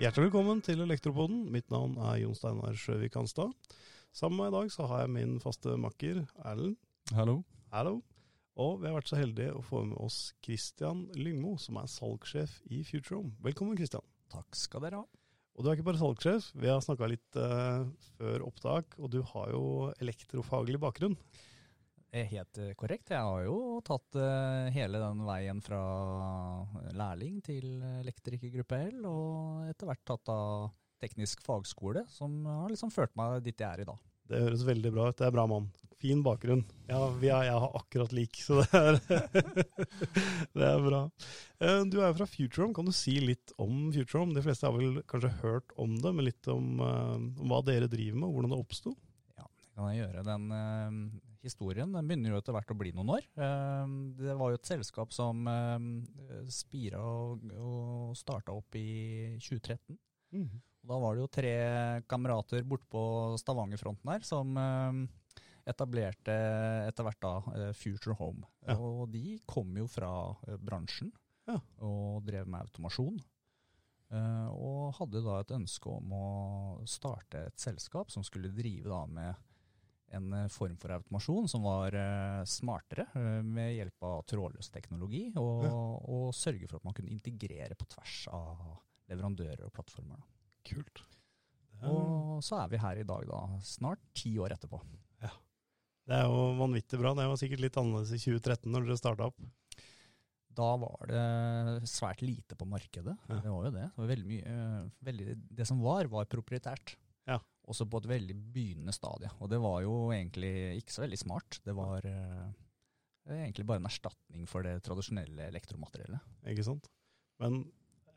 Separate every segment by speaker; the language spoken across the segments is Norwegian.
Speaker 1: Hjertelig velkommen til Elektropoden. Mitt navn er Jon Steinar Sjøvik Hanstad. Sammen med meg i dag så har jeg min faste makker Erlend.
Speaker 2: Hallo.
Speaker 1: Hallo. Og vi har vært så heldige å få med oss Christian Lyngmo, som er salgssjef i Futurehome. Velkommen, Christian.
Speaker 2: Takk skal dere ha.
Speaker 1: Og du er ikke bare salgssjef, vi har snakka litt uh, før opptak, og du har jo elektrofaglig bakgrunn.
Speaker 2: Er helt eh, korrekt. Jeg har jo tatt uh, hele den veien fra lærling til elektriker gruppe L, og etter hvert tatt av teknisk fagskole, som har liksom ført meg dit jeg er i dag.
Speaker 1: Det høres veldig bra ut. Det er bra, mann. Fin bakgrunn. Ja, er, jeg har akkurat lik, så det er, det er bra. Du er fra Futurehome. Kan du si litt om Futurehome? De fleste har vel kanskje hørt om det, men litt om, om hva dere driver med, og hvordan det oppsto?
Speaker 2: Ja, det kan jeg gjøre. Den historien den begynner jo etter hvert å bli noen år. Ehm, det var jo et selskap som ehm, spira og, og starta opp i 2013. Mm. da var det jo tre kamerater bortpå Stavangerfronten her som ehm, etablerte etter hvert da eh, Future Home. Ja. Og de kom jo fra eh, bransjen ja. og drev med automasjon. Og hadde da et ønske om å starte et selskap som skulle drive da med en eh, form for automasjon som var uh, smartere, uh, med hjelp av trådløs teknologi, og, ja. og, sørge for at man kunne integrere på tvers av leverandører og plattformer.
Speaker 1: Kult.
Speaker 2: Er... Og så er vi her i dag, da, snart ti år etterpå. Ja.
Speaker 1: Det er jo vanvittig bra. Det var sikkert litt annerledes i 2013 når dere starta opp.
Speaker 2: Da var det svært lite på markedet. Ja. Det var jo det. Det, var mye, veldig, det som var, var proprietært. Ja også på et veldig begynnende stadie. Og det var jo egentlig ikke så veldig smart. Det var eh, egentlig bare en erstatning for det tradisjonelle elektromateriellet.
Speaker 1: Ikke sant. Men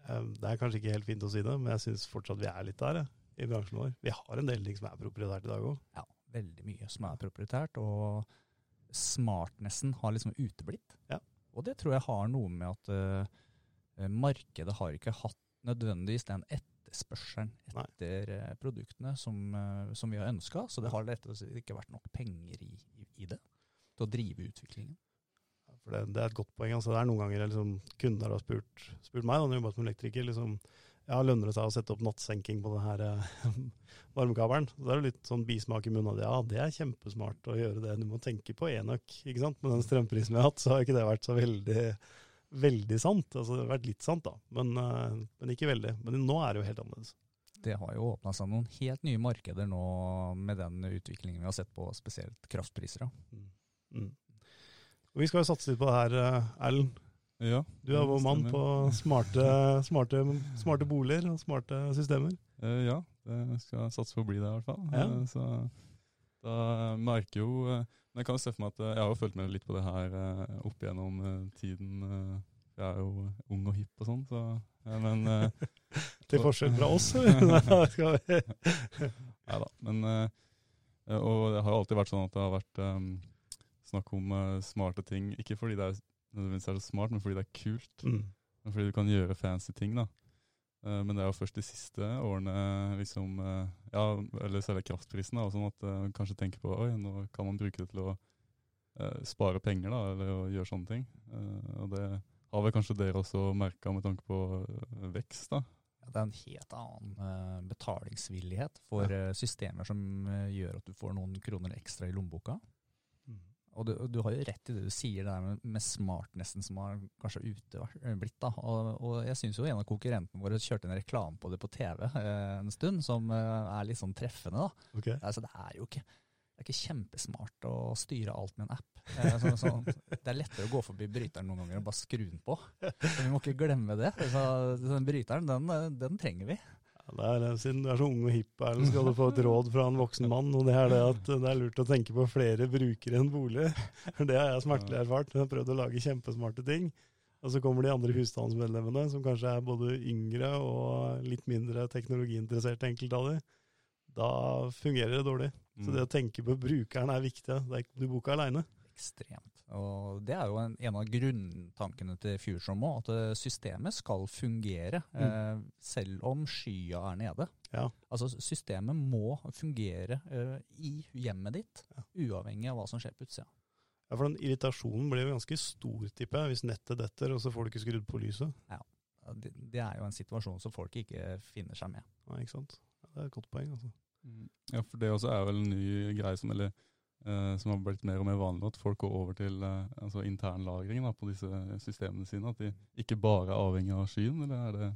Speaker 1: eh, det er kanskje ikke helt fint å si det, men jeg syns fortsatt vi er litt der ja, i bransjen vår. Vi har en del ting som er proprietært i dag òg.
Speaker 2: Ja, veldig mye som er proprietært. Og smartnessen har liksom uteblitt. Ja. Og det tror jeg har noe med at uh, markedet har ikke hatt nødvendigvis den ett etterspørselen etter Nei. Eh, produktene som, eh, som, vi har ønska. Så det har rett og slett ikke vært nok penger i, i, det til å drive utviklingen.
Speaker 1: Ja, for det, det, er et godt poeng. Altså, det er noen ganger liksom, kunder har spurt, spurt meg, da jeg jobba som elektriker, liksom, ja, lønner det seg å sette opp nattsenking på denne eh, varmekabelen? Så det er jo litt sånn bismak i munnen av det. Ja, det er kjempesmart å gjøre det. Du må tenke på enøk, ikke sant. Med den strømprisen vi har hatt, så har ikke det vært så veldig veldig sant. Altså, det har vært litt sant, da, men, uh, men, ikke veldig. Men nå er det jo helt annerledes.
Speaker 2: Det har jo åpna seg noen helt nye markeder nå med den utviklingen vi har sett på spesielt kraftpriser. Mm. Mm.
Speaker 1: Og vi skal jo satse litt på det her, eh, Erlend. Ja, du er vår mann på smarte, smarte, smarte, boliger og smarte systemer.
Speaker 3: Uh, ja, det skal satse på å bli det i hvert fall. Ja. Så da merker jo men jeg kan jo se for meg at eh, jeg har jo følt med litt på det her uh, opp gjennom uh, tiden. Jeg er jo ung og hipp og sånn, så men
Speaker 1: Til forskjell fra oss?
Speaker 3: Nei da. Men Og det har jo alltid vært sånn at det har vært um, snakk om smarte ting. Ikke fordi det er nødvendigvis er så smart, men fordi det er kult. Mm. Fordi du kan gjøre fancy ting. da. Eh, men det er jo først de siste årene, liksom, eh, ja, eller selve kraftprisen, da, sånn at man uh, kanskje tenker på oi, nå kan man bruke det til å eh, spare penger, da, eller å gjøre sånne ting. Eh, og det har vel kanskje dere også merka med tanke på vekst, da?
Speaker 2: Ja, det er en helt annen betalingsvillighet for systemer som gjør at du får noen kroner ekstra i lommeboka. Og du, du, har jo rett i det du sier, det der med, med smartnessen som har kanskje ute blitt. da. Og, og jeg syns jo en av konkurrentene våre kjørte en reklame på det på TV eh, en stund, som eh, er litt sånn treffende. da. Okay. Altså, det er jo ikke, det er ikke kjempesmart å styre alt med en app. Eh, så, så, det er lettere å gå forbi bryteren noen ganger og bare skru den på. Så vi må ikke glemme det. Så, den bryteren, den, den trenger vi.
Speaker 1: Det er, siden du er så ung og hipp, Erlend, skal du få et råd fra en voksen mann. og Det er det at det er lurt å tenke på flere brukere enn bolig. Det har jeg smertelig erfart. Jeg har prøvd å lage kjempesmarte ting. Og så kommer de andre husstandsmedlemmene, som kanskje er både yngre og litt mindre teknologiinteresserte, enkelte av de. Da fungerer det dårlig. Så mm. det å tenke på brukeren er viktig. Du bor ikke aleine.
Speaker 2: Ekstremt. Og Det er jo en, en av grunntankene til Fusion òg, at eh, systemet skal fungere mm. eh, selv om skya er nede. Ja. Altså Systemet må fungere eh, i hjemmet ditt, ja. uavhengig av hva som skjer på utsida.
Speaker 1: Ja, for den irritasjonen blir jo ganske stor, tipper jeg, hvis nettet detter, og så får du ikke skrudd på lyset.
Speaker 2: Ja, det, det er jo en situasjon som folk ikke finner seg med.
Speaker 1: Nei, ikke sant. Ja, det er et godt poeng, altså.
Speaker 3: Mm. Ja, for det også er vel en ny greie som, eller, eh, som har blitt mer og mer vanlig, at folk går over til uh, altså internlagring på disse systemene sine. At de ikke bare er avhengig av skyen, eller er det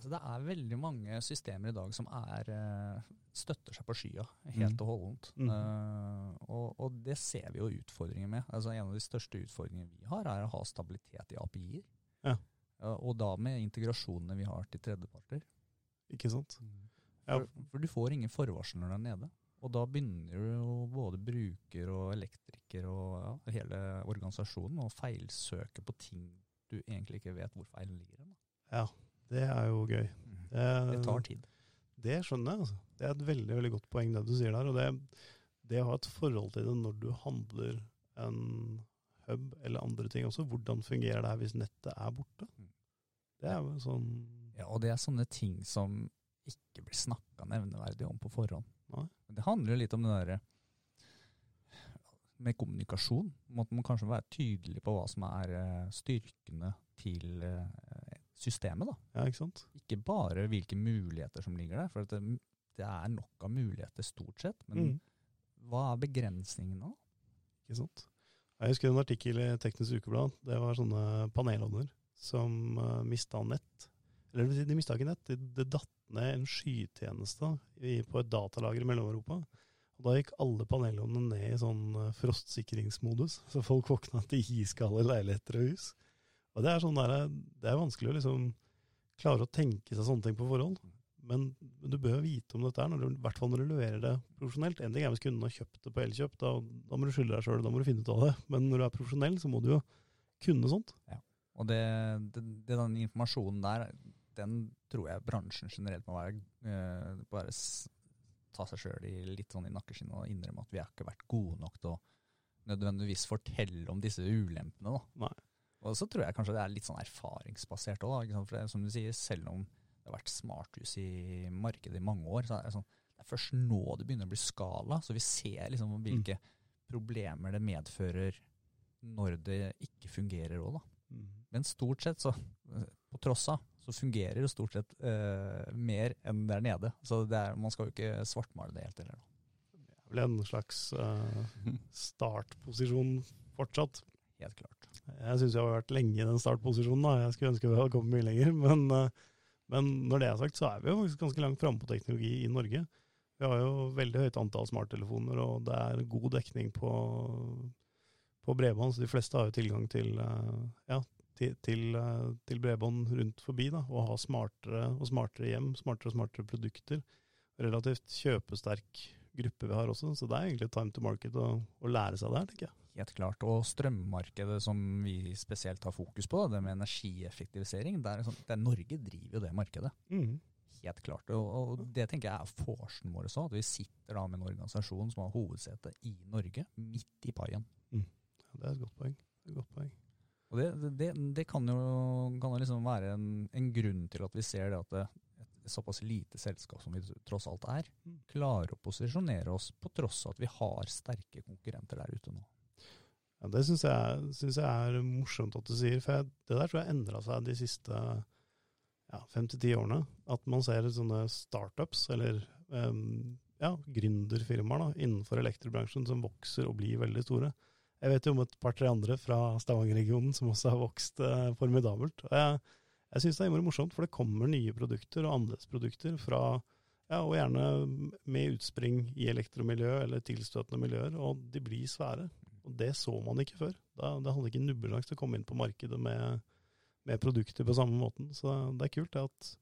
Speaker 2: Altså, det er veldig mange systemer i dag som er, uh, støtter seg på skya helt
Speaker 3: Mm.
Speaker 2: og holdent.
Speaker 1: Mm.
Speaker 2: Eh, og, og det ser vi jo utfordringer med. Altså, en av de største utfordringene vi har, er å ha stabilitet i API-er.
Speaker 1: Ja.
Speaker 2: Og da med integrasjonene vi har til tredjeparter.
Speaker 1: Ikke sant? Ja.
Speaker 2: For, for du får ingen forvarsel når du er nede. Og da begynner jo både bruker og elektriker og ja, hele organisasjonen å feilsøke på ting du egentlig ikke vet hvor feilen ligger. da.
Speaker 1: Ja, det er jo gøy. Det,
Speaker 2: Det tar tid.
Speaker 1: Det skjønner jeg. altså. Det er et veldig veldig godt poeng det du sier der. og det, det å ha et forhold til det når du handler en hub eller andre ting også, hvordan fungerer det her hvis nettet er borte?
Speaker 2: Mm.
Speaker 1: Det er jo sånn
Speaker 2: Ja, og det er sånne ting som ikke blir snakka nevneverdig om på forhånd.
Speaker 1: Nei.
Speaker 2: Det handler litt om det derre med kommunikasjon. Må man kanskje være tydelig på hva som er eh, styrkene til eh, systemet. da.
Speaker 1: Ja, ikke sant?
Speaker 2: Ikke bare hvilke muligheter som ligger der, for det, det er nok av muligheter stort sett. Men
Speaker 1: Mm.
Speaker 2: hva er begrensningene? da?
Speaker 1: Ikke sant? Jeg husker en artikkel i Teknisk Ukeblad. Det var sånne panelovner som uh, mista nett. Eller de mista ikke nett, det, det datt ned en skytjeneste i, på et datalager i Mellom-Europa. Og Da gikk alle panelovnene ned i sånn eh, frostsikringsmodus, så folk våkna til iskalde leiligheter og hus. Og Det er sånn der, det er vanskelig å liksom klare å tenke seg sånne ting på forhånd. Men du bør vite om dette, her, i hvert fall når du leverer det profesjonelt. En ting er hvis kunden har kjøpt det på Elkjøp, da, da må du skylde deg sjøl, da må du finne ut av det. Men når du er profesjonell, så må du jo kunne sånt.
Speaker 2: Og det, det, det, den informasjonen der, den tror jeg bransjen generelt må være eh, bare ta seg sjøl litt sånn i nakkeskinnet og innrømme at vi har ikke vært gode nok til å nødvendigvis fortelle om disse ulempene. da.
Speaker 1: Nei.
Speaker 2: Og så tror jeg kanskje det er litt sånn erfaringsbasert òg. Som du sier, selv om det har vært smarthus i markedet i mange år, så er det, sånn, det er først nå det begynner å bli skala. Så vi ser liksom hvilke problemer det medfører når det ikke fungerer òg, da. Men stort sett, så på tross av, så fungerer det stort sett eh, mer enn der nede. Så det er, man skal jo ikke svartmale det helt heller.
Speaker 1: Det er vel en slags eh, startposisjon fortsatt.
Speaker 2: Helt klart.
Speaker 1: Jeg syns jeg har vært lenge i den startposisjonen. da. Jeg skulle ønske vi hadde kommet mye lenger. Men, eh, men når det er sagt, så er vi jo faktisk ganske langt framme på teknologi i Norge. Vi har jo veldig høyt antall smarttelefoner, og det er god dekning på, på bredbånd. Så de fleste har jo tilgang til, eh, ja, til, til, eh, til bredbånd rundt forbi. da, Og ha smartere og smartere hjem, smartere og smartere produkter. Relativt kjøpesterk gruppe vi har også, så det er egentlig time to market å, å lære seg det her, tenker jeg.
Speaker 2: Helt klart. Og strømmarkedet som vi spesielt har fokus på, det med energieffektivisering, det er sånn, det er Norge driver jo det markedet. Helt klart. Og, og det tenker jeg er forsen vår også, at vi sitter da med en organisasjon som har hovedsete i Norge, midt i paien.
Speaker 1: Ja, det er et godt poeng. Det et godt poeng.
Speaker 2: Og det, det, det kan jo kan liksom være en, en grunn til at vi ser det at det, et såpass lite selskap som vi tross alt er,
Speaker 1: Mm.
Speaker 2: klarer å posisjonere oss på tross av at vi har sterke konkurrenter der ute nå.
Speaker 1: Ja, det syns jeg, synes jeg er morsomt at du sier, for jeg, det der tror jeg endra seg de siste ja, fem til ti årene. At man ser sånne startups, eller um, ja, gründerfirmaer da, innenfor elektrobransjen som vokser og blir veldig store. Jeg vet jo om et par-tre andre fra Stavanger-regionen som også har vokst eh, formidabelt. Og jeg, jeg syns det er morsomt, for det kommer nye produkter og annerledesprodukter fra ja, og gjerne med utspring i elektromiljø eller tilstøtende miljøer, og de blir svære. Og det så man ikke før. Da, det hadde ikke nubbesjanse til å komme inn på markedet med, med produkter på samme måten. Så det er kult det at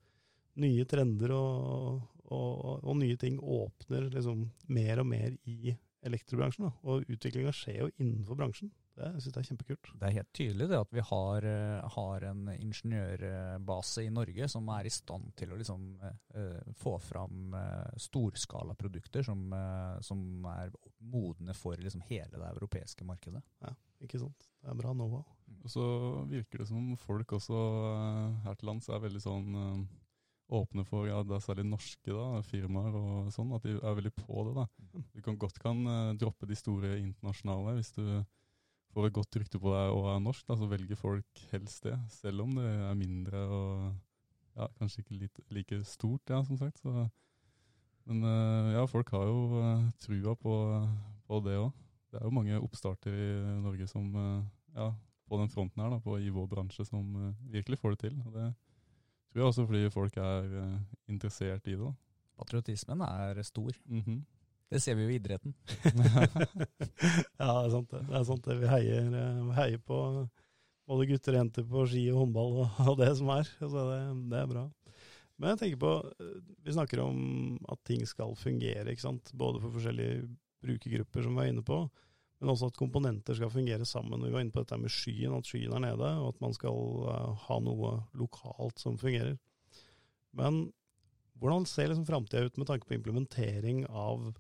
Speaker 1: nye trender og, og, og nye ting åpner liksom mer og mer i elektrobransjen. Da. Og utviklinga skjer jo innenfor bransjen. Det syns jeg er kjempekult.
Speaker 2: Det er helt tydelig det at vi har, eh, har en ingeniørbase i Norge som er i stand til å liksom, eh, få fram eh, storskalaprodukter som, eh, som er modne for liksom, hele det europeiske markedet.
Speaker 1: Ja, Ikke sant? Det er bra know-how.
Speaker 3: Og så virker det som folk også eh, her til lands er veldig sånn åpne for, ja, det er særlig norske da, firmaer og sånn, at de er veldig på det. da. Du kan godt kan uh, droppe de store internasjonale hvis du får et godt rykte på deg og er norsk, da, så velger folk helst det. Selv om det er mindre og ja, kanskje ikke litt, like stort, ja, som sagt. Så, men uh, ja, folk har jo uh, trua på, på det òg. Det er jo mange oppstarter i Norge som ja, på den fronten her, da, på, i vår bransje, som virkelig får det til. Og det jeg også fordi folk er interessert i det. da.
Speaker 2: Patriotismen er stor.
Speaker 3: Mm -hmm.
Speaker 2: Det ser vi jo i idretten.
Speaker 1: ja, det er sant det. det, er sant det. Vi, heier, eh, vi heier, på både gutter og jenter på ski og håndball og, og det som er. Altså det, det, er bra. Men jeg tenker på, eh, vi snakker om at ting skal fungere, ikke sant? både for forskjellige brukergrupper som vi er inne på, men også at komponenter skal fungere sammen. Vi var inne på dette med skyen, at skyen er nede, og at man skal uh, ha noe lokalt som fungerer. Men hvordan ser liksom framtida ut med tanke på implementering av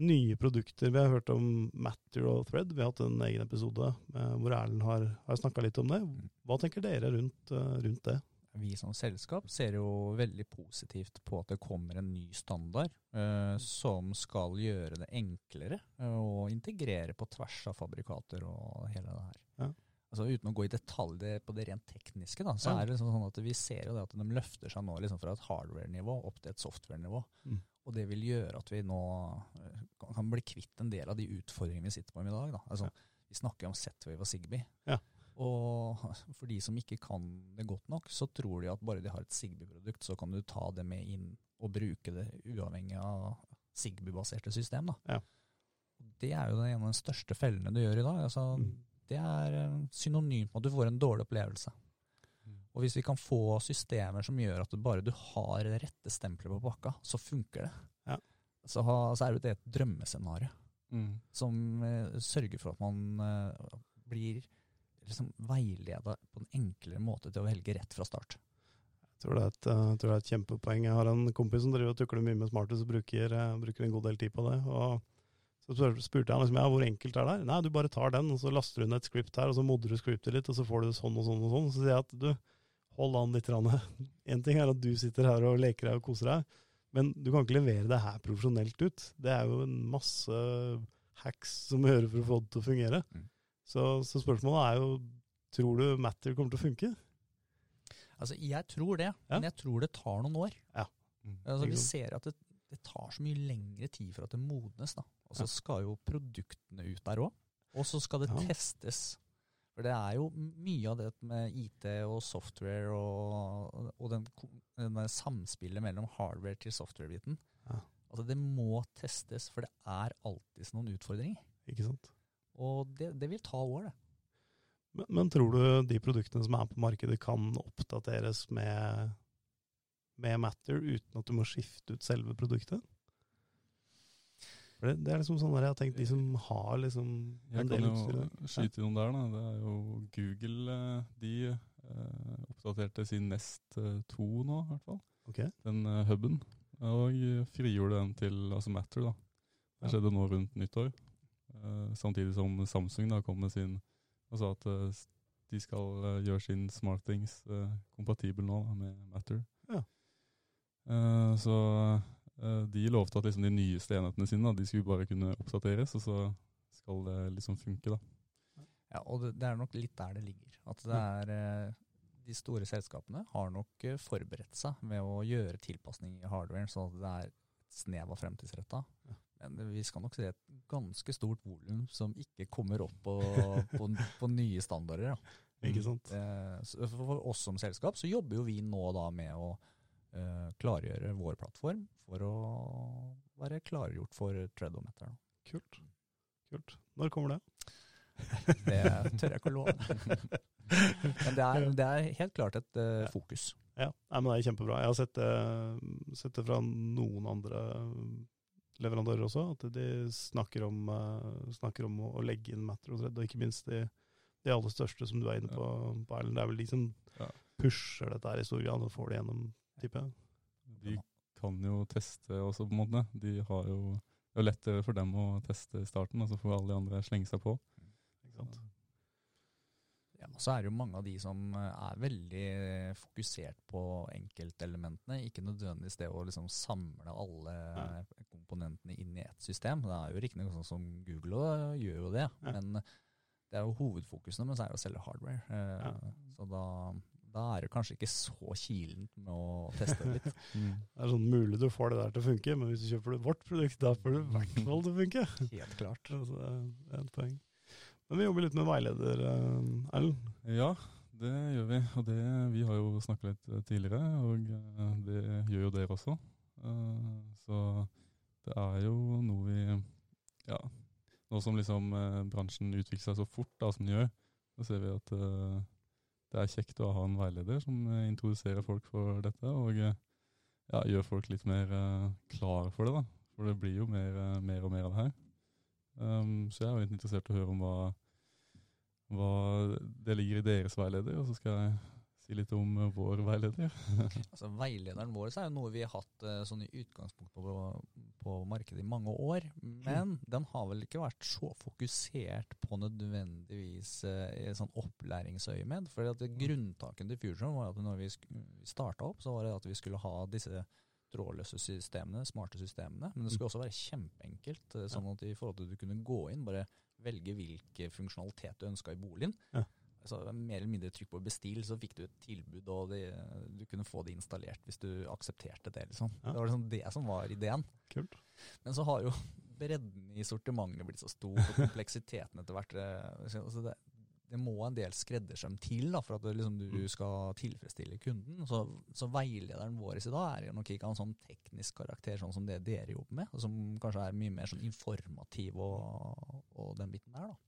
Speaker 1: nye produkter. Vi har hørt om Matter og Thread. Vi har hatt en egen episode eh, hvor Erlend har, har snakka litt om det. Hva tenker dere rundt, uh, rundt, det?
Speaker 2: Vi som selskap ser jo veldig positivt på at det kommer en ny standard uh, som skal gjøre det enklere å integrere på tvers av fabrikater og hele det her. Ja. Altså Uten å gå i detalj på det rent tekniske, da, så ja. er det liksom sånn at vi ser jo det at de løfter seg nå liksom fra et hardware-nivå opp til et software-nivå. Mm. Og det vil gjøre at vi nå eh, kan bli kvitt en del av de utfordringene vi sitter på i dag. Altså, ja. Vi snakker om Z-Wave og Zigbee. Ja. Og for de som ikke kan det godt nok, så tror de at bare de har et Sigby-produkt, så kan du ta det med inn og bruke det uavhengig av Sigby-baserte system. Ja. Det er jo en av de største fellene du gjør i dag. Altså, mm. Det er eh, synonymt med at du får en dårlig opplevelse. Og hvis vi kan få systemer som gjør at du bare du har rette stempelet på pakka, så funker det. Ja. Så, så, er det et drømmescenario mm. som uh, sørger for at man uh, blir liksom veileda på en enklere måte til å velge rett fra start.
Speaker 1: Jeg tror det er et, tror det er et kjempepoeng. Jeg har en kompis som driver og tukler mye med smarte og bruker, bruker, en god del tid på det. og så spurte jeg liksom, ja, hvor enkelt er det her? Nei, du bare tar den, og så laster du ned et script her, og så modder du scriptet litt, og så får du sånn og sånn og sånn. Så sier jeg at du, hold an litt. En ting er at du sitter her og leker deg og koser deg, men du kan ikke levere det her profesjonelt ut. Det er jo en masse hacks som gjøre for å få det til å fungere. Mm. Så, så, spørsmålet er jo tror du Matter kommer til å funke?
Speaker 2: Altså, Jeg tror det, ja. men jeg tror det tar noen år. Ja. Mm. Altså, vi ser at det, det, tar så mye lengre tid for at det modnes. da. Og så skal jo produktene ut der òg. Og så skal det ja. testes. For det er jo mye av det med IT og software og, og den, den samspillet mellom hardware til software-biten. Ja. Altså Det må testes, for det er alltid noen utfordringer.
Speaker 1: Ikke sant?
Speaker 2: Og det, det vil ta år, det.
Speaker 1: Men, men, tror du de produktene som er på markedet kan oppdateres med, med Matter uten at du må skifte ut selve produktet? Det, det, er liksom sånn der jeg har tenkt, de som har liksom
Speaker 3: Jeg kan jo skyte noen der, da. Det er jo Google. Eh, de eh, oppdaterte sin Nest 2 eh, nå, i hvert fall. Okay. Den uh, huben. Og frigjorde den til altså Matter, da. Det skjedde nå rundt nyttår. Uh, samtidig som Samsung da kom med sin og sa at de skal gjøre sin SmartThings kompatibel nå da, med Matter. Ja. så Eh, de lovte at liksom de nyeste enhetene sine da, de skulle bare kunne oppdateres, og så skal det liksom funke. da.
Speaker 2: Ja, og det, er nok litt der det ligger. At det er eh, De store selskapene har nok eh, forberedt seg med å gjøre tilpasninger i hardwaren, sånn at det er et snev av fremtidsretta. Ja. Men vi skal nok se et ganske stort volum som ikke kommer opp på, på, på nye standarder. Da.
Speaker 1: Ikke sant?
Speaker 2: For oss som selskap så jobber jo vi nå da med å uh, klargjøre vår plattform for å være klargjort for Treadometer.
Speaker 1: Kult. Kult. Når kommer det?
Speaker 2: det tør jeg ikke å love. men det er, det er, helt klart et uh, fokus.
Speaker 1: Ja, Nei, men det er kjempebra. Jeg har sett det, sett det, fra noen andre leverandører også, at de snakker om, uh, snakker om å, å, legge inn Matter og Thread, og ikke minst de, de aller største som du er inne på, på Erlend. Det er vel de som ja. pusher dette her i stor grad og får det gjennom tipper jeg.
Speaker 3: De kan jo teste også, på en måte. De har jo, det er lettere for dem å teste i starten, og så får alle de andre slenge seg på. Ikke sant?
Speaker 2: Ja, så er det jo mange av de som eh, er veldig fokusert på enkeltelementene. Ikke nødvendigvis det å liksom samle alle ja. komponentene inn i ett system. Det er jo riktignok sånn som Google og gjør jo det. Ja. Men det er jo hovedfokusene, men så er det å selge hardware. Eh, ja. Så da, da, er det kanskje ikke så kilent med å teste det litt.
Speaker 1: mm. Det er sånn mulig du får det der til å funke, men hvis du kjøper vårt produkt, da får du i hvert fall til å funke.
Speaker 2: Helt klart.
Speaker 1: Altså, det er et poeng. Men vi jobber litt med veileder, eh, Erlend.
Speaker 3: Ja, det gjør vi. Og det, vi har jo snakka litt eh, tidligere, og eh, det gjør jo dere også. Så det er jo noe vi Ja, nå som liksom bransjen utvikler seg så fort da, som den gjør, så ser vi at det er kjekt å ha en veileder som introduserer folk for dette, og ja, gjør folk litt mer klare for det. da. For det blir jo mer, mer og mer av det her. Um, så jeg er litt interessert i å høre om hva, hva det ligger i deres veileder, og så skal jeg si litt om uh, vår veileder?
Speaker 2: altså Veilederen vår er jo noe vi har hatt uh, sånn i utgangspunkt på, på, markedet i mange år. Men mm. den har vel ikke vært så fokusert på nødvendigvis uh, i sånn opplæringsøyemed. For grunntaken til Fusion var at når vi starta opp, så var det at vi skulle ha disse trådløse systemene, smarte systemene. Men det skulle mm. også være kjempeenkelt, sånn at i forhold til du kunne gå inn, bare velge hvilken funksjonalitet du ønska i boligen. Ja altså, mer eller mindre trykk på bestill, så fikk du et tilbud, og det, du kunne få det installert hvis du aksepterte det. liksom. Ja. Det var liksom det som var ideen.
Speaker 1: Kult.
Speaker 2: Men så har jo bredden i sortimentet blitt så stor, og kompleksiteten etter hvert så altså det, det, må en del skreddersøm til da, for at det, liksom, du mm. skal tilfredsstille kunden. Så, så, veilederen vår i dag er jo nok ikke av en sånn teknisk karakter sånn som det dere jobber med, som kanskje er mye mer sånn informativ og, og den biten der. da.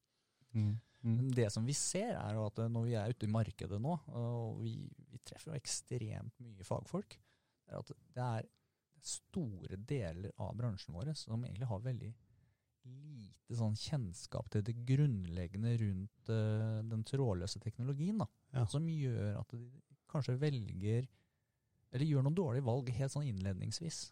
Speaker 2: Mm. Mm. Det som vi ser, er jo at når vi er ute i markedet nå, og vi, vi treffer jo ekstremt mye fagfolk, er at det er store deler av bransjen vår som egentlig har veldig lite sånn kjennskap til det grunnleggende rundt uh, den trådløse teknologien, da, ja. som gjør at de kanskje velger Eller gjør noen dårlige valg helt sånn innledningsvis.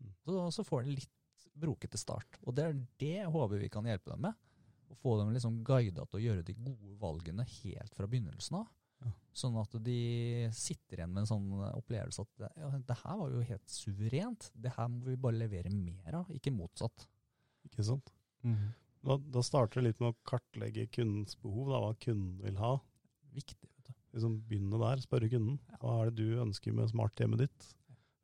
Speaker 2: Mm. Så, så får de litt brokete start. Og det er det håper vi kan hjelpe dem med Å få dem liksom guida til å gjøre de gode valgene helt fra begynnelsen av. Ja. Sånn at de sitter igjen med en sånn opplevelse at ja, det her var jo helt suverent. Det her må vi bare levere mer av, ikke motsatt.
Speaker 1: Ikke sant. Mm. Da, da, starter det litt med å kartlegge kundens behov, da, hva kunden vil ha.
Speaker 2: Viktig. vet du.
Speaker 1: Liksom Begynne der, spørre kunden. Hva er det du ønsker med smarthjemmet ditt?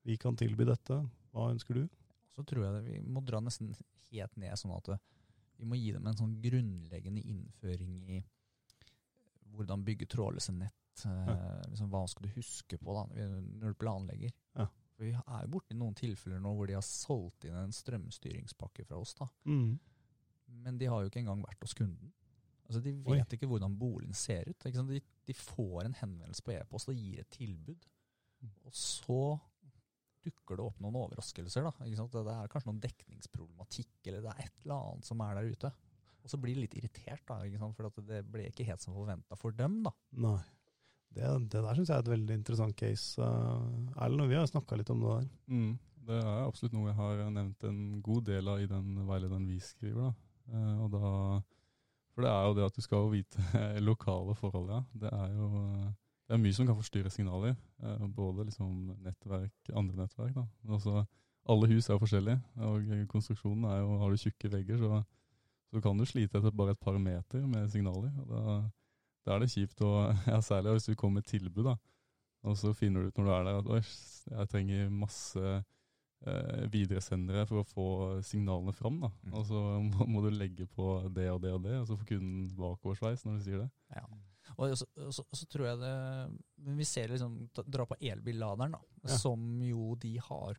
Speaker 1: Vi kan tilby dette. Hva ønsker du?
Speaker 2: Så tror jeg det, vi må dra nesten helt ned sånn at vi må gi dem en sånn grunnleggende innføring i hvordan bygge trådløse nett. Eh, ja. Liksom, hva skal du huske på da, når du planlegger? Ja. For vi er jo borti noen tilfeller nå hvor de har solgt inn en strømstyringspakke fra oss. da. Mm. Men de har jo ikke engang vært hos kunden. Altså, De vet Oi. ikke hvordan boligen ser ut. De, de, får en henvendelse på e-post og gir et tilbud. Mm. Og så dukker det opp noen overraskelser. da, Det er kanskje noen dekningsproblematikk, eller det er et eller annet som er der ute. Og så blir de litt irritert, da, for det ble ikke helt som forventa for dem. da.
Speaker 1: Nei. Det, det der syns jeg er et veldig interessant case, uh, Erlend. Og vi har snakka litt om det der.
Speaker 3: Mm, det er absolutt noe jeg har nevnt en god del av i den veilederen vi skriver. da. Uh, og da, For det er jo det at du skal vite lokale forhold, ja. Det er jo det er mye som kan forstyrre signaler. Eh, både liksom nettverk, andre nettverk. da. Men også, alle hus er jo forskjellige, og konstruksjonen er jo Har du tjukke vegger, så, så kan du slite etter bare et par meter med signaler. og Da, da er det kjipt å ja, Særlig hvis du kommer med tilbud, da. Og så finner du ut når du er der at jeg trenger masse eh, videresendere for å få signalene fram. da. Mm. Og så må, må, du legge på det og det og det, og så får kunden bakoversveis når du sier det.
Speaker 2: Ja. Og så, så, så, tror jeg det Men vi ser liksom Dra på elbilladeren, da. Ja. Som jo de har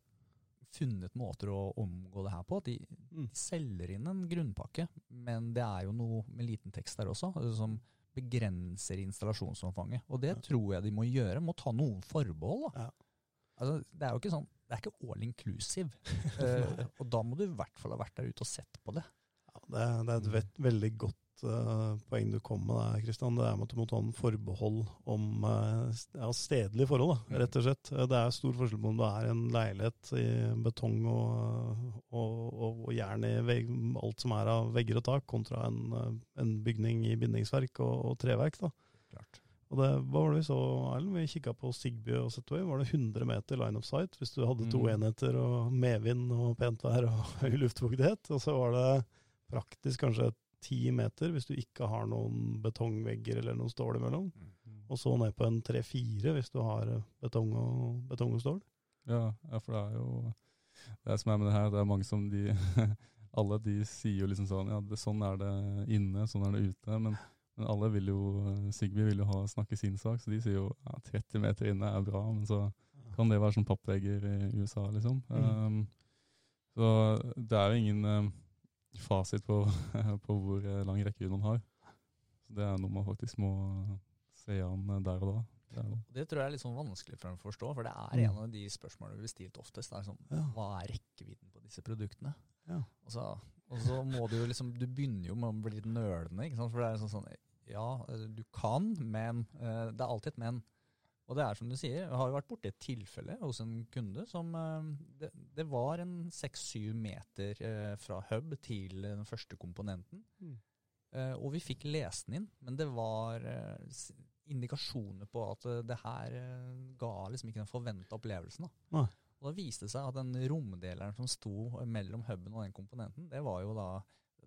Speaker 2: funnet måter å omgå det her på. De, mm. de, selger inn en grunnpakke, men det er jo noe med liten tekst der også, altså som begrenser installasjonsomfanget. Og det ja. tror jeg de må gjøre. Må ta noen forbehold. da. Ja. Altså, det er jo ikke sånn, det er ikke all inclusive. uh, og da må du i hvert fall ha vært der ute og sett på det.
Speaker 1: Ja, det, det er et mm. veldig godt uh, poeng du kom med der, Kristian. Det er med at du må ta en forbehold om uh, ja, stedlige forhold, da, rett og slett. Det er stor forskjell på om du er en leilighet i betong og, og, og, og jern i vegg, alt som er av vegger og tak, kontra en, en bygning i bindingsverk og, og treverk. da. Klart. Og det, hva var det Vi så, Erlend? Vi kikka på Sigby og Setway. Var det 100 meter line of sight hvis du hadde to mm. enheter og medvind og pent vær og høy luftfuktighet? Og så var det praktisk kanskje ti meter hvis du ikke har noen betongvegger eller noen stål imellom.
Speaker 3: Mm.
Speaker 1: Og så ned på en tre-fire hvis du har eh, betong og, betong og stål.
Speaker 3: Ja, ja, for det er jo Det som er med det her, det er mange som de Alle de sier jo liksom sånn Ja, det, sånn er det inne, sånn er det ute. Men, men alle vil jo Sigby vil jo ha snakke sin sak, så de sier jo ja, 30 meter inne er bra, men så kan det være som pappvegger i USA, liksom.
Speaker 1: Mm.
Speaker 3: Um, så det er jo ingen um, fasit på, på hvor eh, lang rekkevidde man har. Så det er noe man faktisk må se an der og da. Det
Speaker 2: tror jeg er litt sånn vanskelig for dem å forstå, for det er
Speaker 1: Mm.
Speaker 2: en av de spørsmålene vi blir stilt oftest. Er sånn,
Speaker 1: Ja.
Speaker 2: Hva er rekkevidden på disse produktene?
Speaker 1: Ja.
Speaker 2: Og så, og så må du jo liksom Du begynner jo med å bli litt nølende? For det er sånn sånn Ja, eh, du kan, men eh, Det er alltid et men. Og det er som du sier, jeg har jo vært borti et tilfelle hos en kunde som eh, Det, det var en seks-syv meter fra hub til den første komponenten.
Speaker 1: Mm.
Speaker 2: Og vi fikk lest den inn, men det var indikasjoner på at det her ga liksom ikke den forventa opplevelsen. Da. Og da viste det seg at den romdeleren som sto mellom huben og den komponenten, det var jo da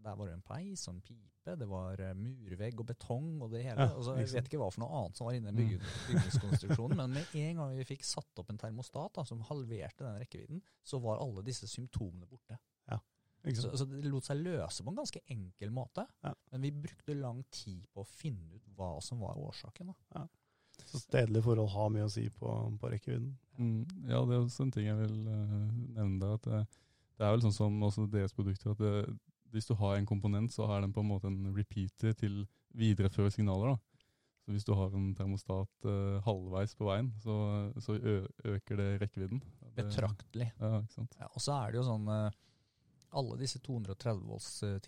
Speaker 2: der var det en peis og en pipe, det var eh, murvegg og betong og det hele.
Speaker 1: Ja,
Speaker 2: og jeg vet ikke hva for noe annet som var inne i bygge, bygningskonstruksjonen, men med en gang vi fikk satt opp en termostat da, som halverte den rekkevidden, så var alle disse symptomene borte. Så, så det lot seg løse på en ganske enkel måte.
Speaker 1: Ja.
Speaker 2: Men vi brukte lang tid på å finne ut hva som var årsaken. Da.
Speaker 1: Så stedlige forhold har mye å si på, på rekkevidden.
Speaker 3: Mm, ja, det er også en ting jeg vil uh, nevne der. At det, det er vel sånn som også deres produkter, at det, hvis du har en komponent, så er den på en måte en repeater til videreføre signaler. da. Så hvis du har en termostat eh, halvveis på veien, så, så øker det rekkevidden. Det-
Speaker 2: Betraktelig.
Speaker 3: Ja, ikke sant.
Speaker 2: Ja, og så er det jo sånn eh, Alle disse 230 volts eh,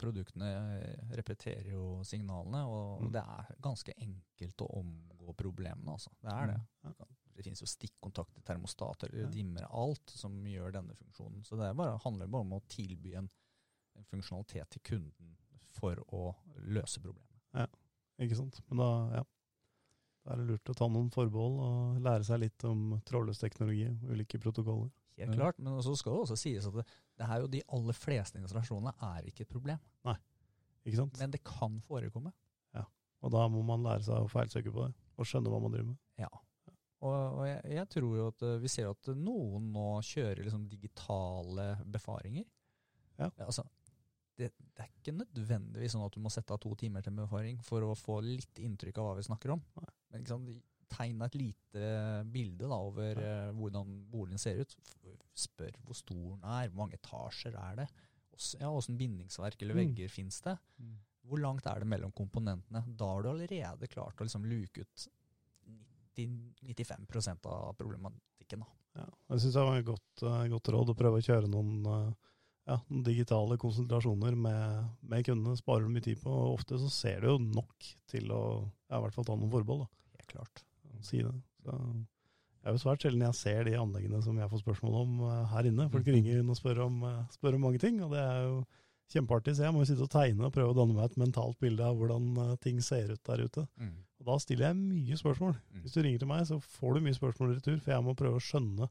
Speaker 2: produktene eh, repeterer jo signalene, og
Speaker 1: Mm.
Speaker 2: det er ganske enkelt å omgå problemene, altså. Det er det.
Speaker 1: Ja.
Speaker 2: Det finnes jo stikkontakter, termostater,
Speaker 1: Ja.
Speaker 2: dimmer, alt som gjør denne funksjonen. Så det er bare, handler bare om å tilby en funksjonalitet til kunden for å løse problemet.
Speaker 1: Ja, Ikke sant? Men da, ja. Da er det lurt å ta noen forbehold og lære seg litt om trådløs-teknologi og ulike protokoller.
Speaker 2: Helt
Speaker 3: Ja.
Speaker 2: klart, men så skal det også sies at det, det er jo de aller fleste installasjonene er ikke et problem.
Speaker 1: Nei, Ikke sant?
Speaker 2: Men det kan forekomme.
Speaker 1: Ja, Og da må man lære seg å feilsøke på det, og skjønne hva man driver med.
Speaker 2: Ja. Og, og jeg, jeg tror jo at eh, vi ser at noen nå kjører liksom digitale befaringer.
Speaker 1: Ja.
Speaker 2: altså, det, det er ikke nødvendigvis sånn at du må sette av to timer til befaring for å få litt inntrykk av hva vi snakker om.
Speaker 1: Nei.
Speaker 2: Men ikke sant, et lite bilde da, over uh, hvordan boligen ser ut. Spør hvor stor den er, hvor mange etasjer er det. Ås- Ja, Åssen bindingsverk eller
Speaker 1: Mm.
Speaker 2: vegger finnes det? Hvor langt er det mellom komponentene? Da har du allerede klart å liksom luke ut 90-95 av problematikken. Da.
Speaker 1: Ja. Jeg syns det var et godt, eh, godt råd å prøve å kjøre noen, eh, ja, digitale konsentrasjoner med, med kundene. Sparer du mye tid på. og Ofte så ser du jo nok til å ja, i hvert fall ta noen forbehold. Da.
Speaker 2: Helt klart.
Speaker 1: Si det. Så, det er jo svært sjelden jeg ser de anleggene som jeg får spørsmål om eh, her inne. Folk ringer inn og spør om, eh, spør om mange ting, og det er jo kjempeartig. Så jeg må jo sitte og tegne og prøve å danne meg et mentalt bilde av hvordan eh, ting ser ut der ute. Og da stiller jeg mye spørsmål.
Speaker 2: Mm.
Speaker 1: Hvis du ringer til meg, så får du mye spørsmål i retur, for jeg må prøve å skjønne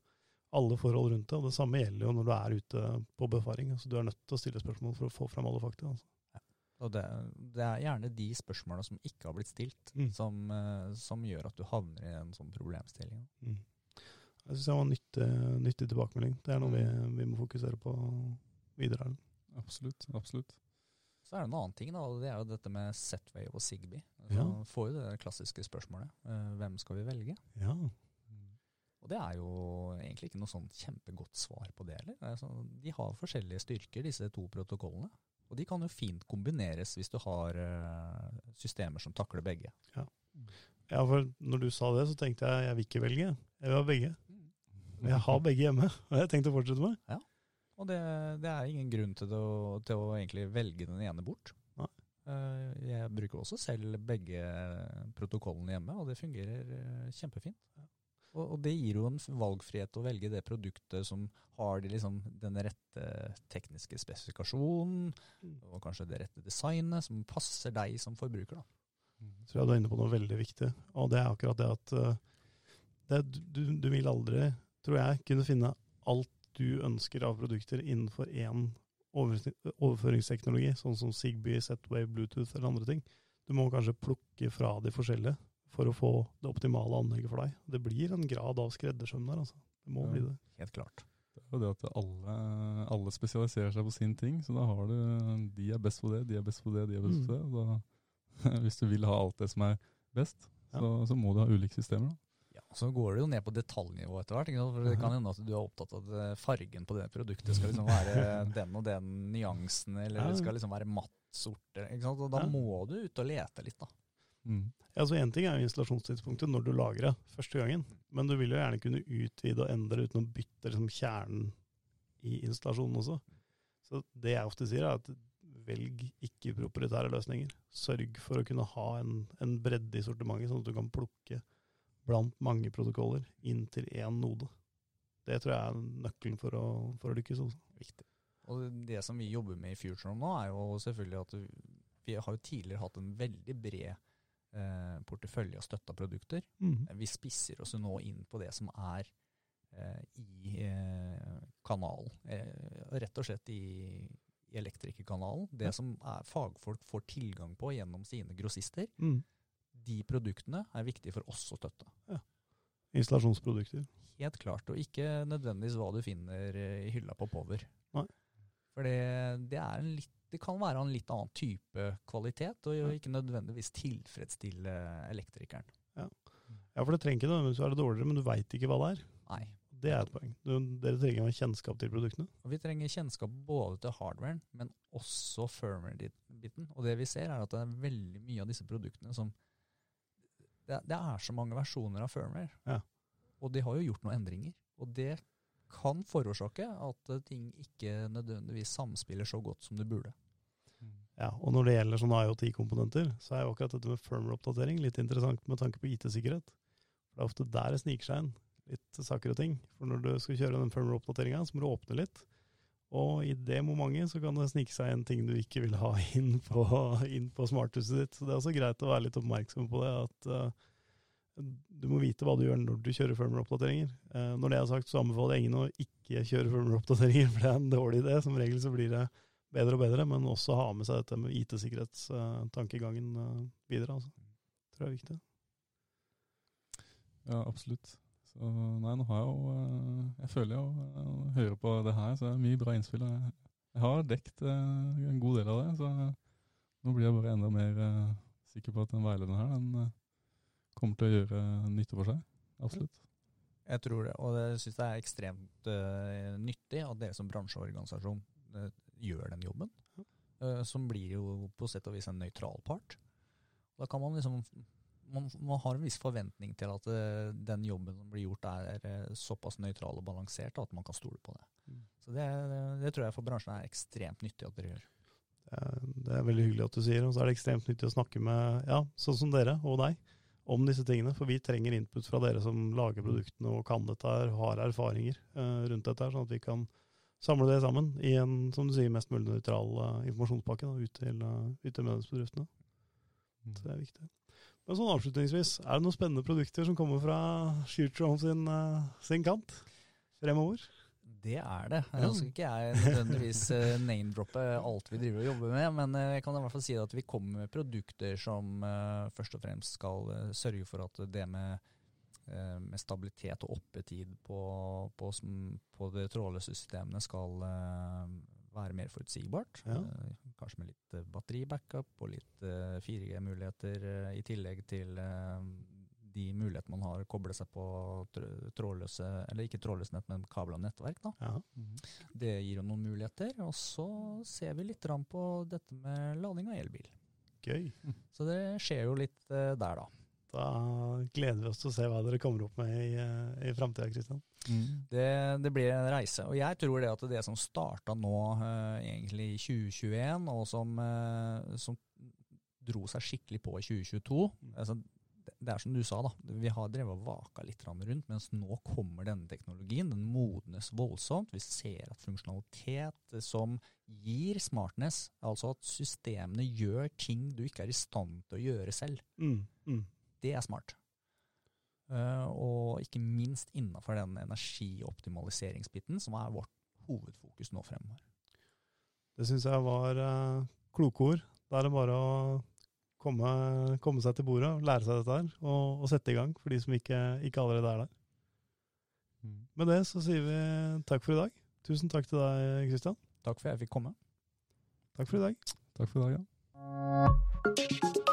Speaker 1: alle forhold rundt det. Og det samme gjelder jo når du er ute på befaring. Altså, du er nødt til å stille spørsmål for å få frem alle fakta. Altså.
Speaker 2: Og det, det er gjerne de spørsmåla som ikke har blitt stilt,
Speaker 1: Mm.
Speaker 2: som, eh, som gjør at du havner i en sånn problemstilling.
Speaker 1: Mm. Jeg syns det var en nyttig, nyttig tilbakemelding. Det er noe vi, vi må fokusere på videre.
Speaker 3: Absolutt. absolutt.
Speaker 2: Så er det en annen ting, da, og det er jo dette med Setway og Sigby. Altså,
Speaker 1: Ja.
Speaker 2: Får jo det klassiske spørsmålet. eh, hvem skal vi velge?
Speaker 1: Ja.
Speaker 2: Og det er jo egentlig ikke noe sånn kjempegodt svar på det heller. Altså, de har forskjellige styrker, disse to protokollene. Og de kan jo fint kombineres hvis du har eh, systemer som takler begge.
Speaker 1: ja, for når du sa det, så tenkte jeg jeg vil ikke velge. Jeg vil ha begge. Jeg har begge hjemme, og jeg har tenkt å fortsette med.
Speaker 2: Ja, Og det, det er ingen grunn til å, til å egentlig velge den ene bort.
Speaker 1: Nei.
Speaker 2: Eh, jeg bruker også selv begge protokollene hjemme, og det fungerer eh, kjempefint. Og, og det gir jo en valgfrihet å velge det produktet som har de, liksom, den rette tekniske spesifikasjonen,
Speaker 1: Mm.
Speaker 2: og kanskje det rette designet, som passer deg som forbruker. Da.
Speaker 1: Så jeg du er inne på noe veldig viktig, og det er akkurat det at eh, det, du, du vil aldri, tror jeg, kunne finne alt du ønsker av produkter innenfor én overføringsteknologi, sånn som Zigbee, Z-Wave, Bluetooth eller andre ting. Du må kanskje plukke fra de forskjellige for å få det optimale anlegget for deg. Det blir en grad av skreddersøm der, altså. Det må ja, bli det.
Speaker 2: Helt klart.
Speaker 3: Det er jo det at alle, alle, spesialiserer seg på sin ting, så da har du De er best på det, de er best på det, de er best på mm. det. Da, hvis du vil ha alt det som er best, ja. så, så, må du ha ulike systemer. da.
Speaker 2: Ja, Så går det jo ned på detaljnivå etter hvert. For Det kan hende at du er opptatt av at fargen på det produktet skal liksom være den og den nyansen, eller det skal liksom være matt sort. Og da må du ut og lete litt, da.
Speaker 1: Mm. Altså så Én ting er jo installasjonstidspunktet når du lager det første gangen, men du vil jo gjerne kunne utvide og endre uten å bytte liksom, kjernen i installasjonen også. Så det jeg ofte sier, er at velg ikke-proprietære løsninger. Sørg for å kunne ha en, en bredde i sortimentet, sånn at du kan plukke blant mange protokoller inn til én node. Det tror jeg er nøkkelen for å, for å lykkes. Også.
Speaker 2: Viktig. Og Det som vi jobber med i Future nå, er jo selvfølgelig at vi har jo tidligere hatt en veldig bred eh, portefølje og støtta produkter. Mm. Vi spisser oss nå inn på det som er eh, i eh, kanalen. Eh, rett og slett i, i elektrikerkanalen. Det ja. som er fagfolk får tilgang på gjennom sine grossister. Mm de produktene er viktige for oss å støtte. Ja.
Speaker 1: Installasjonsprodukter.
Speaker 2: Helt klart, og ikke nødvendigvis hva du finner i hylla på Power. For det, det, litt, det, kan være en litt annen type kvalitet, og ikke nødvendigvis tilfredsstille elektrikeren.
Speaker 1: Ja, ja for det trenger ikke nødvendigvis være dårligere, men du veit ikke hva det er.
Speaker 2: Nei.
Speaker 1: Det er et poeng. Du, dere trenger kjennskap til produktene.
Speaker 2: Og Vi trenger kjennskap både til hardwaren, men også firmware-biten. Og det vi ser er at det er veldig mye av disse produktene som det, det, er så mange versjoner av firmware. Ja. Og de har jo gjort noen endringer. Og det kan forårsake at ting ikke nødvendigvis samspiller så godt som det burde.
Speaker 1: Ja, og når det gjelder sånne IoT-komponenter, så er jo akkurat dette med firmware-oppdatering litt interessant med tanke på IT-sikkerhet. For det er ofte der det sniker seg inn litt saker og ting. For når du skal kjøre den firmware-oppdateringa, så må du åpne litt. Og i det momentet så kan det snike seg en ting du ikke vil ha inn på, inn på smarthuset ditt. Så det er også greit å være litt oppmerksom på det. At uh, du må vite hva du gjør når du kjører firmware-oppdateringer. Uh, når det er sagt, så anbefaler jeg ingen å ikke kjøre firmware-oppdateringer, for det er en dårlig idé. Som regel så blir det bedre og bedre, men også ha med seg dette med IT-sikkerhetstankegangen uh, videre. Altså. Tror jeg er viktig.
Speaker 3: Ja, absolutt. Så nei, nå har jeg jo eh, Jeg føler jo å høre på det her, så det er mye bra innspill. Jeg, jeg har dekt eh, en god del av det, så nå blir jeg bare enda mer eh, sikker på at den veilederen her den kommer til å gjøre nytte for seg. Absolutt.
Speaker 2: Jeg tror det, og jeg syns det er ekstremt uh, nyttig at dere som bransjeorganisasjon uh, gjør den jobben. Uh, som blir jo på sett og vis en nøytral part. Da kan man liksom man, man, har en viss forventning til at uh, den jobben som blir gjort, er uh, såpass nøytral og balansert at man kan stole på det. Mm. Så det, det, tror jeg for bransjen er ekstremt nyttig at dere gjør.
Speaker 1: Det er, det er veldig hyggelig at du sier, og så er det ekstremt nyttig å snakke med ja, sånn som dere og deg om disse tingene. For vi trenger input fra dere som lager produktene og kan dette her, har erfaringer uh, rundt dette, her, sånn at vi kan samle det sammen i en som du sier, mest mulig nøytral informasjonspakke da, ut til, uh, til medlemsbedriftene. Mm. Så det er viktig. Men sånn avslutningsvis, er det noen spennende produkter som kommer fra Future sin, uh, sin kant fremover?
Speaker 2: Det er det. Nå skal ikke jeg nødvendigvis uh, name-droppe alt vi driver og jobber med, men uh, jeg kan i hvert fall si at vi kommer med produkter som uh, først og fremst skal sørge for at det med, med stabilitet og oppetid på, på, på de trådløse systemene skal være mer forutsigbart. Ja. Eh, kanskje med litt eh, batteribackup og litt 4G-muligheter eh, i tillegg til de mulighetene man har å koble seg på trådløse, eller ikke trådløse nett, men kabla nettverk. Da. Ja. Mm. Det gir jo noen muligheter. Og så ser vi litt på dette med lading av elbil.
Speaker 1: Gøy.
Speaker 2: Så det skjer jo litt der, da.
Speaker 1: Da gleder vi oss til å se hva dere kommer opp med i, i framtida, Kristian.
Speaker 2: Mm. Det, det, blir en reise. Og jeg tror det at det som starta nå, uh, egentlig i 2021, og som, uh, som, dro seg skikkelig på i 2022 mm. altså, det er som du sa, da. Vi har drevet og vaka litt rundt, mens nå kommer denne teknologien. Den modnes voldsomt. Vi ser at funksjonalitet som gir smartness, altså at systemene gjør ting du ikke er i stand til å gjøre selv, mm. Mm. det er smart. Uh, og ikke minst innenfor den energioptimaliseringsbiten, som er vårt hovedfokus nå fremover.
Speaker 1: Det syns jeg var uh, kloke ord. Da er det bare å komme, komme, seg til bordet, lære seg dette her, og, og, sette i gang for de som ikke, ikke allerede er der. Mm. Med det så sier vi takk for i dag. Tusen takk til deg, Kristian.
Speaker 2: Takk for at jeg fikk komme.
Speaker 1: Takk for i dag.
Speaker 3: Takk for i dag, ja.